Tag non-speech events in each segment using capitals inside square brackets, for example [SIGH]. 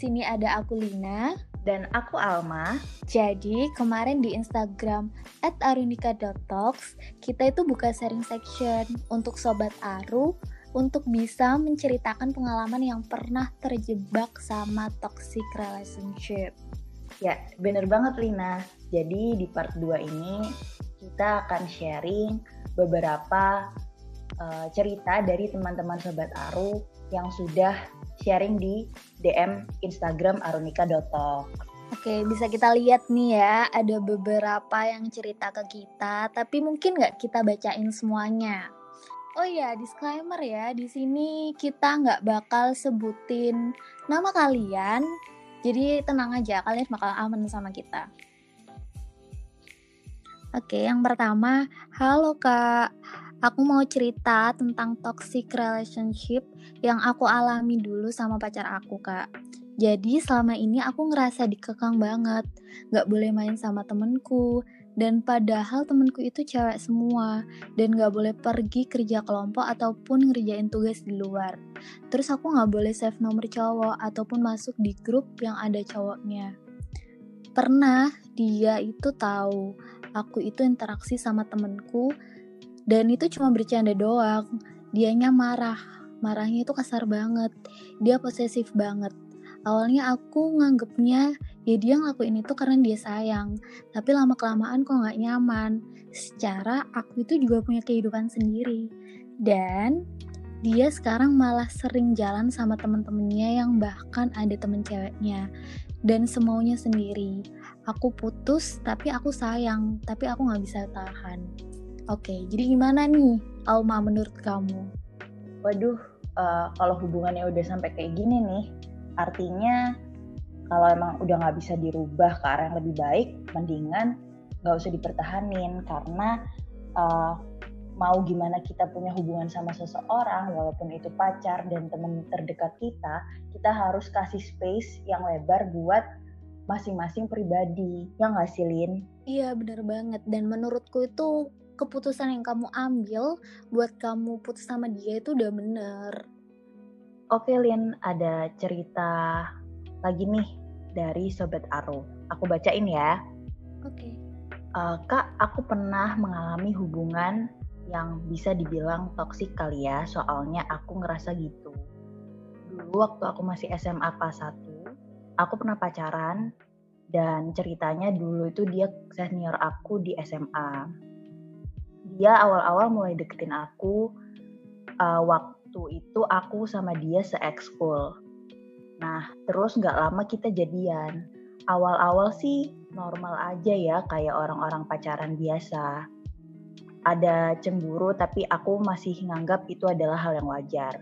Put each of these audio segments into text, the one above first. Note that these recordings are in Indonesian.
Sini ada aku Lina dan aku Alma. Jadi kemarin di Instagram @arunika.talks kita itu buka sharing section untuk Sobat Aru untuk bisa menceritakan pengalaman yang pernah terjebak sama toxic relationship. Ya, bener banget Lina. Jadi di part 2 ini kita akan sharing beberapa uh, cerita dari teman-teman Sobat Aru yang sudah sharing di DM Instagram arunika.talk. Oke, bisa kita lihat nih ya, ada beberapa yang cerita ke kita, tapi mungkin nggak kita bacain semuanya. Oh iya, disclaimer ya, di sini kita nggak bakal sebutin nama kalian, jadi tenang aja, kalian bakal aman sama kita. Oke, yang pertama, halo kak, aku mau cerita tentang toxic relationship yang aku alami dulu sama pacar aku kak. Jadi selama ini aku ngerasa dikekang banget, gak boleh main sama temenku, dan padahal temenku itu cewek semua, dan gak boleh pergi kerja kelompok ataupun ngerjain tugas di luar. Terus aku gak boleh save nomor cowok ataupun masuk di grup yang ada cowoknya. Pernah dia itu tahu aku itu interaksi sama temenku dan itu cuma bercanda doang. Dianya marah. Marahnya itu kasar banget. Dia posesif banget. Awalnya aku nganggepnya ya dia ngelakuin itu karena dia sayang. Tapi lama kelamaan kok nggak nyaman. Secara aku itu juga punya kehidupan sendiri. Dan dia sekarang malah sering jalan sama temen-temennya yang bahkan ada temen ceweknya. Dan semaunya sendiri. Aku putus tapi aku sayang. Tapi aku nggak bisa tahan Oke, jadi gimana nih Alma menurut kamu? Waduh, uh, kalau hubungannya udah sampai kayak gini nih, artinya kalau emang udah nggak bisa dirubah ke arah yang lebih baik, mendingan nggak usah dipertahanin karena uh, mau gimana kita punya hubungan sama seseorang, walaupun itu pacar dan teman terdekat kita, kita harus kasih space yang lebar buat masing-masing pribadi, ya nggak sih Lin? Iya bener banget, dan menurutku itu keputusan yang kamu ambil buat kamu putus sama dia itu udah bener. Oke Lin, ada cerita lagi nih dari Sobat Aru. Aku bacain ya. Oke. Uh, Kak, aku pernah mengalami hubungan yang bisa dibilang toksik kali ya, soalnya aku ngerasa gitu. Dulu waktu aku masih SMA kelas 1, aku pernah pacaran dan ceritanya dulu itu dia senior aku di SMA dia awal-awal mulai deketin aku uh, waktu itu aku sama dia se-ekskul. Nah, terus nggak lama kita jadian. Awal-awal sih normal aja ya, kayak orang-orang pacaran biasa. Ada cemburu, tapi aku masih nganggap itu adalah hal yang wajar.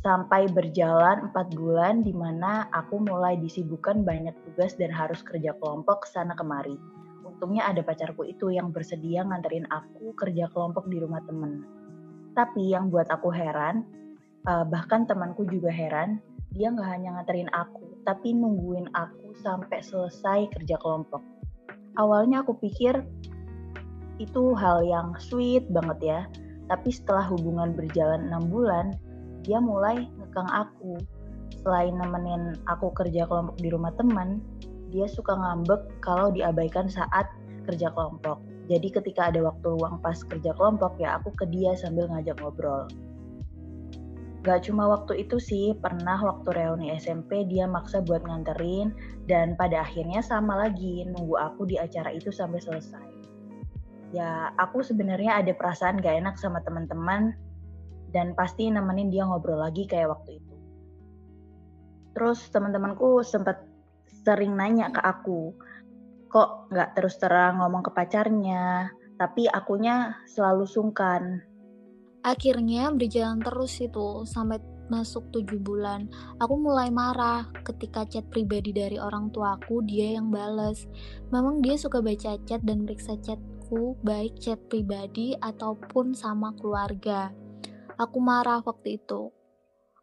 Sampai berjalan 4 bulan di mana aku mulai disibukkan banyak tugas dan harus kerja kelompok sana kemari untungnya ada pacarku itu yang bersedia nganterin aku kerja kelompok di rumah temen. Tapi yang buat aku heran, uh, bahkan temanku juga heran, dia nggak hanya nganterin aku, tapi nungguin aku sampai selesai kerja kelompok. Awalnya aku pikir itu hal yang sweet banget ya, tapi setelah hubungan berjalan enam bulan, dia mulai ngekang aku. Selain nemenin aku kerja kelompok di rumah teman, dia suka ngambek kalau diabaikan saat kerja kelompok. Jadi ketika ada waktu luang pas kerja kelompok ya aku ke dia sambil ngajak ngobrol. Gak cuma waktu itu sih, pernah waktu reuni SMP dia maksa buat nganterin dan pada akhirnya sama lagi nunggu aku di acara itu sampai selesai. Ya aku sebenarnya ada perasaan gak enak sama teman-teman dan pasti nemenin dia ngobrol lagi kayak waktu itu. Terus teman-temanku sempat sering nanya ke aku, kok nggak terus terang ngomong ke pacarnya, tapi akunya selalu sungkan. Akhirnya berjalan terus itu sampai masuk tujuh bulan. Aku mulai marah ketika chat pribadi dari orang tuaku dia yang bales. Memang dia suka baca chat dan periksa chatku baik chat pribadi ataupun sama keluarga. Aku marah waktu itu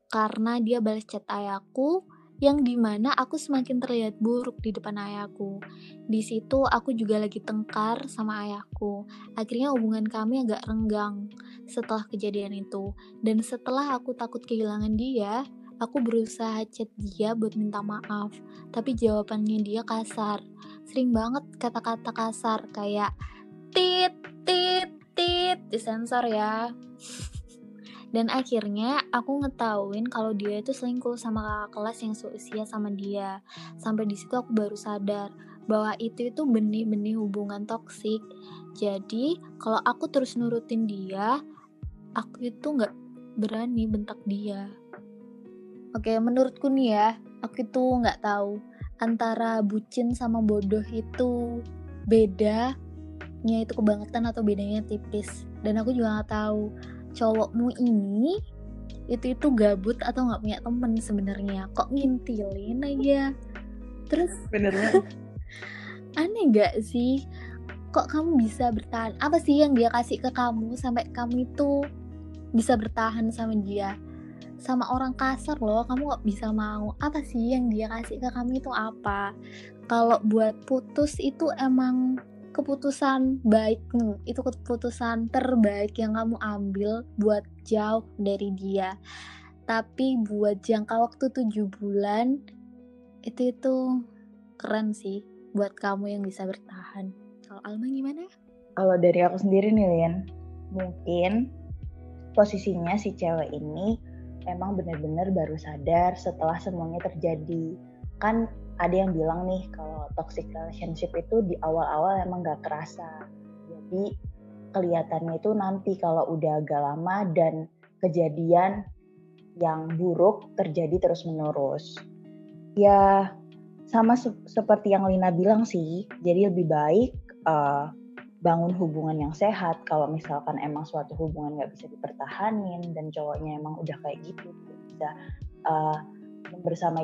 karena dia balas chat ayahku yang di mana aku semakin terlihat buruk di depan ayahku. Di situ aku juga lagi tengkar sama ayahku. Akhirnya hubungan kami agak renggang setelah kejadian itu. Dan setelah aku takut kehilangan dia, Aku berusaha chat dia buat minta maaf, tapi jawabannya dia kasar. Sering banget kata-kata kasar kayak tit, tit, tit, disensor ya. Dan akhirnya aku ngetahuin kalau dia itu selingkuh sama kakak kelas yang seusia sama dia. Sampai di situ aku baru sadar bahwa itu itu benih-benih hubungan toksik. Jadi kalau aku terus nurutin dia, aku itu nggak berani bentak dia. Oke, menurutku nih ya, aku itu nggak tahu antara bucin sama bodoh itu bedanya itu kebangetan atau bedanya tipis. Dan aku juga nggak tahu cowokmu ini itu itu gabut atau nggak punya temen sebenarnya. Kok ngintilin aja. Terus benernya [LAUGHS] aneh gak sih? Kok kamu bisa bertahan? Apa sih yang dia kasih ke kamu sampai kamu itu bisa bertahan sama dia? Sama orang kasar loh kamu gak bisa mau? Apa sih yang dia kasih ke kamu itu apa? Kalau buat putus itu emang keputusan baik nih itu keputusan terbaik yang kamu ambil buat jauh dari dia. Tapi buat jangka waktu tujuh bulan itu itu keren sih buat kamu yang bisa bertahan. Kalau Alma gimana? Kalau dari aku sendiri nih Lin mungkin posisinya si cewek ini emang bener-bener baru sadar setelah semuanya terjadi. Kan ada yang bilang nih kalau toxic relationship itu di awal-awal emang gak kerasa. Jadi kelihatannya itu nanti kalau udah agak lama dan kejadian yang buruk terjadi terus-menerus. Ya sama se seperti yang Lina bilang sih, jadi lebih baik uh, bangun hubungan yang sehat kalau misalkan emang suatu hubungan nggak bisa dipertahanin dan cowoknya emang udah kayak gitu bisa uh,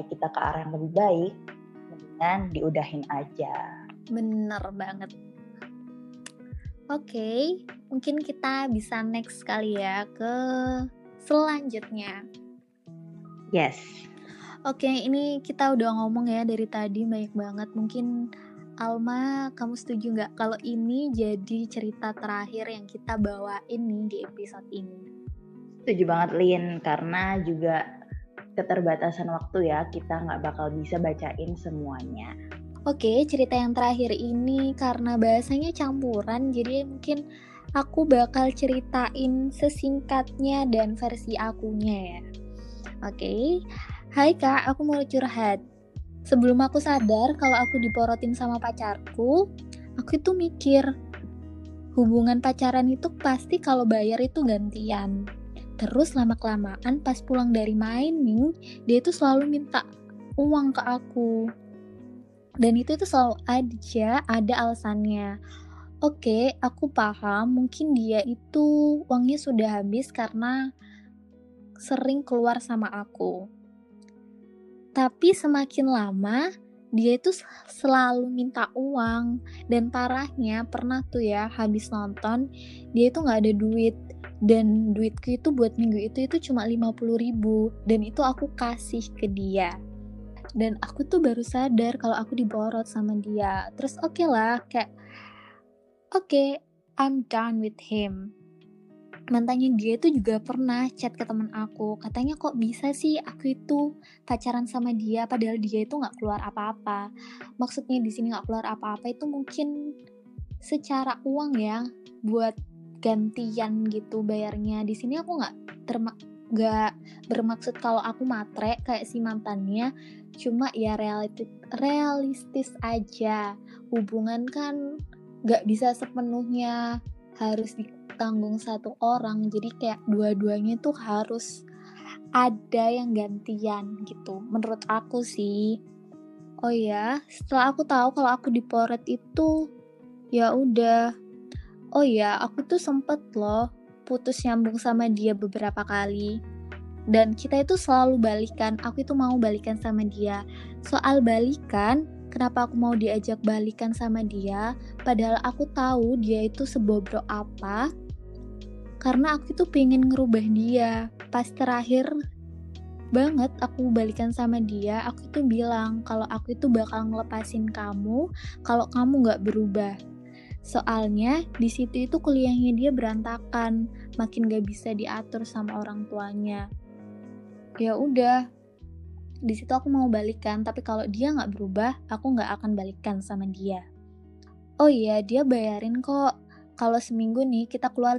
kita ke arah yang lebih baik mendingan diudahin aja. Bener banget. Oke, okay, mungkin kita bisa next kali ya ke selanjutnya. Yes. Oke, okay, ini kita udah ngomong ya dari tadi banyak banget. Mungkin Alma, kamu setuju nggak kalau ini jadi cerita terakhir yang kita bawain nih di episode ini? Setuju banget Lin, karena juga keterbatasan waktu ya, kita nggak bakal bisa bacain semuanya. Oke, cerita yang terakhir ini karena bahasanya campuran, jadi mungkin aku bakal ceritain sesingkatnya dan versi akunya ya. Oke, hai kak, aku mau curhat. Sebelum aku sadar kalau aku diporotin sama pacarku, aku itu mikir, hubungan pacaran itu pasti kalau bayar itu gantian Terus lama-kelamaan pas pulang dari main nih, dia itu selalu minta uang ke aku. Dan itu itu selalu aja ada alasannya. Oke, aku paham mungkin dia itu uangnya sudah habis karena sering keluar sama aku. Tapi semakin lama, dia itu selalu minta uang dan parahnya pernah tuh ya habis nonton dia itu nggak ada duit dan duitku itu buat minggu itu itu cuma 50 ribu. Dan itu aku kasih ke dia. Dan aku tuh baru sadar kalau aku diborot sama dia. Terus oke okay lah kayak oke okay, I'm done with him. Mantannya dia itu juga pernah chat ke teman aku. Katanya kok bisa sih aku itu pacaran sama dia padahal dia itu nggak keluar apa-apa? Maksudnya di sini nggak keluar apa-apa itu mungkin secara uang ya buat gantian gitu bayarnya. Di sini aku nggak terma gak bermaksud kalau aku matre kayak si mantannya. Cuma ya realistis realistis aja. Hubungan kan gak bisa sepenuhnya. Harus ditanggung satu orang. Jadi kayak dua-duanya tuh harus ada yang gantian gitu. Menurut aku sih. Oh ya setelah aku tahu kalau aku diporet itu ya udah oh ya aku tuh sempet loh putus nyambung sama dia beberapa kali. Dan kita itu selalu balikan aku itu mau balikan sama dia. Soal balikan kenapa aku mau diajak balikan sama dia? Padahal aku tahu dia itu sebobro apa. Karena aku itu pengen ngerubah dia. Pas terakhir banget aku balikan sama dia aku itu bilang kalau aku itu bakal ngelepasin kamu kalau kamu nggak berubah Soalnya di situ itu kuliahnya dia berantakan, makin gak bisa diatur sama orang tuanya. Ya udah, di situ aku mau balikan tapi kalau dia nggak berubah aku nggak akan balikan sama dia. Oh iya dia bayarin kok. Kalau seminggu nih kita keluar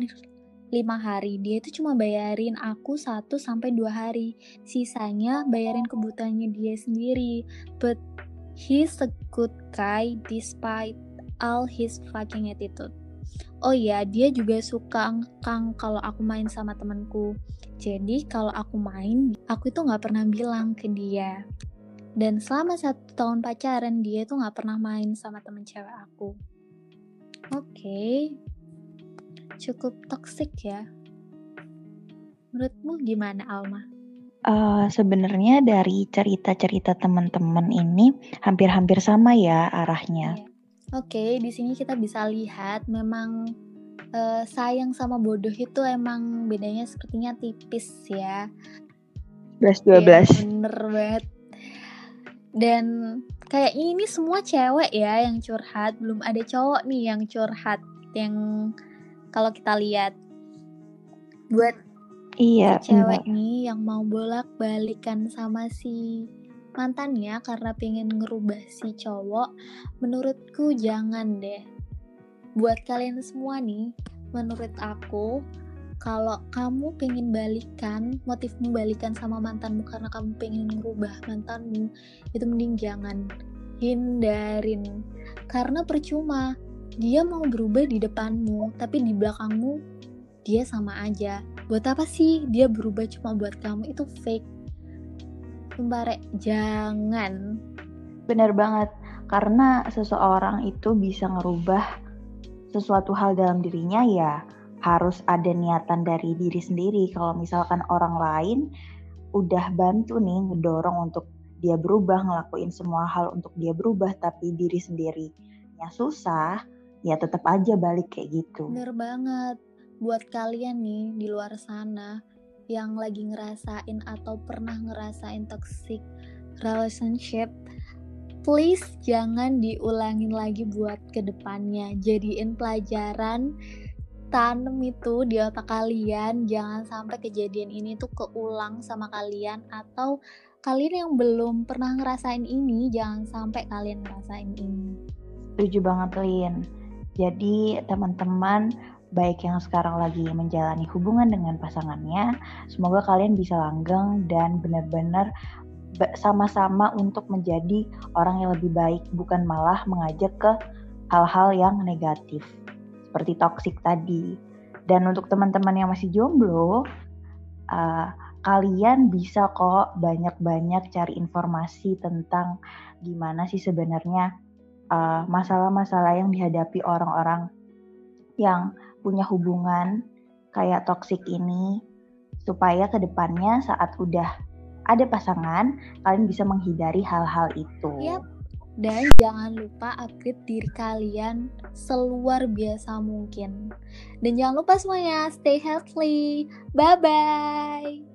lima hari. Dia itu cuma bayarin aku satu sampai dua hari. Sisanya bayarin kebutuhannya dia sendiri. But he's a good guy despite all his fucking attitude oh iya dia juga suka ngkang kalau aku main sama temanku jadi kalau aku main aku itu nggak pernah bilang ke dia dan selama satu tahun pacaran dia itu nggak pernah main sama temen cewek aku oke okay. cukup toxic ya menurutmu gimana Alma? Uh, sebenarnya dari cerita-cerita teman-teman ini hampir-hampir sama ya arahnya. Yeah. Oke, okay, di sini kita bisa lihat memang uh, sayang sama bodoh itu emang bedanya sepertinya tipis ya. 12 12. Ya, bener banget. Dan kayak ini semua cewek ya yang curhat, belum ada cowok nih yang curhat yang kalau kita lihat buat iya cewek enggak. nih yang mau bolak-balikan sama si mantannya karena pengen ngerubah si cowok, menurutku jangan deh. Buat kalian semua nih, menurut aku, kalau kamu pengen balikan, motifmu balikan sama mantanmu karena kamu pengen ngerubah mantanmu, itu mending jangan hindarin. Karena percuma, dia mau berubah di depanmu, tapi di belakangmu dia sama aja. Buat apa sih dia berubah cuma buat kamu? Itu fake Sumpah jangan. Bener banget, karena seseorang itu bisa ngerubah sesuatu hal dalam dirinya ya harus ada niatan dari diri sendiri. Kalau misalkan orang lain udah bantu nih ngedorong untuk dia berubah, ngelakuin semua hal untuk dia berubah, tapi diri sendiri ya susah, ya tetap aja balik kayak gitu. Bener banget. Buat kalian nih di luar sana, yang lagi ngerasain atau pernah ngerasain toxic relationship please jangan diulangin lagi buat ke depannya jadiin pelajaran tanam itu di otak kalian. Jangan sampai kejadian ini tuh keulang sama kalian atau kalian yang belum pernah ngerasain ini jangan sampai kalian ngerasain ini. Setuju banget Lin. Jadi teman-teman baik yang sekarang lagi menjalani hubungan dengan pasangannya, semoga kalian bisa langgeng dan benar-benar sama-sama untuk menjadi orang yang lebih baik, bukan malah mengajak ke hal-hal yang negatif, seperti toksik tadi. Dan untuk teman-teman yang masih jomblo, uh, kalian bisa kok banyak-banyak cari informasi tentang gimana sih sebenarnya uh, masalah-masalah uh, yang dihadapi orang-orang yang punya hubungan kayak toksik ini supaya ke depannya saat udah ada pasangan kalian bisa menghindari hal-hal itu. Yep. Dan jangan lupa upgrade diri kalian seluar biasa mungkin. Dan jangan lupa semuanya stay healthy. Bye bye.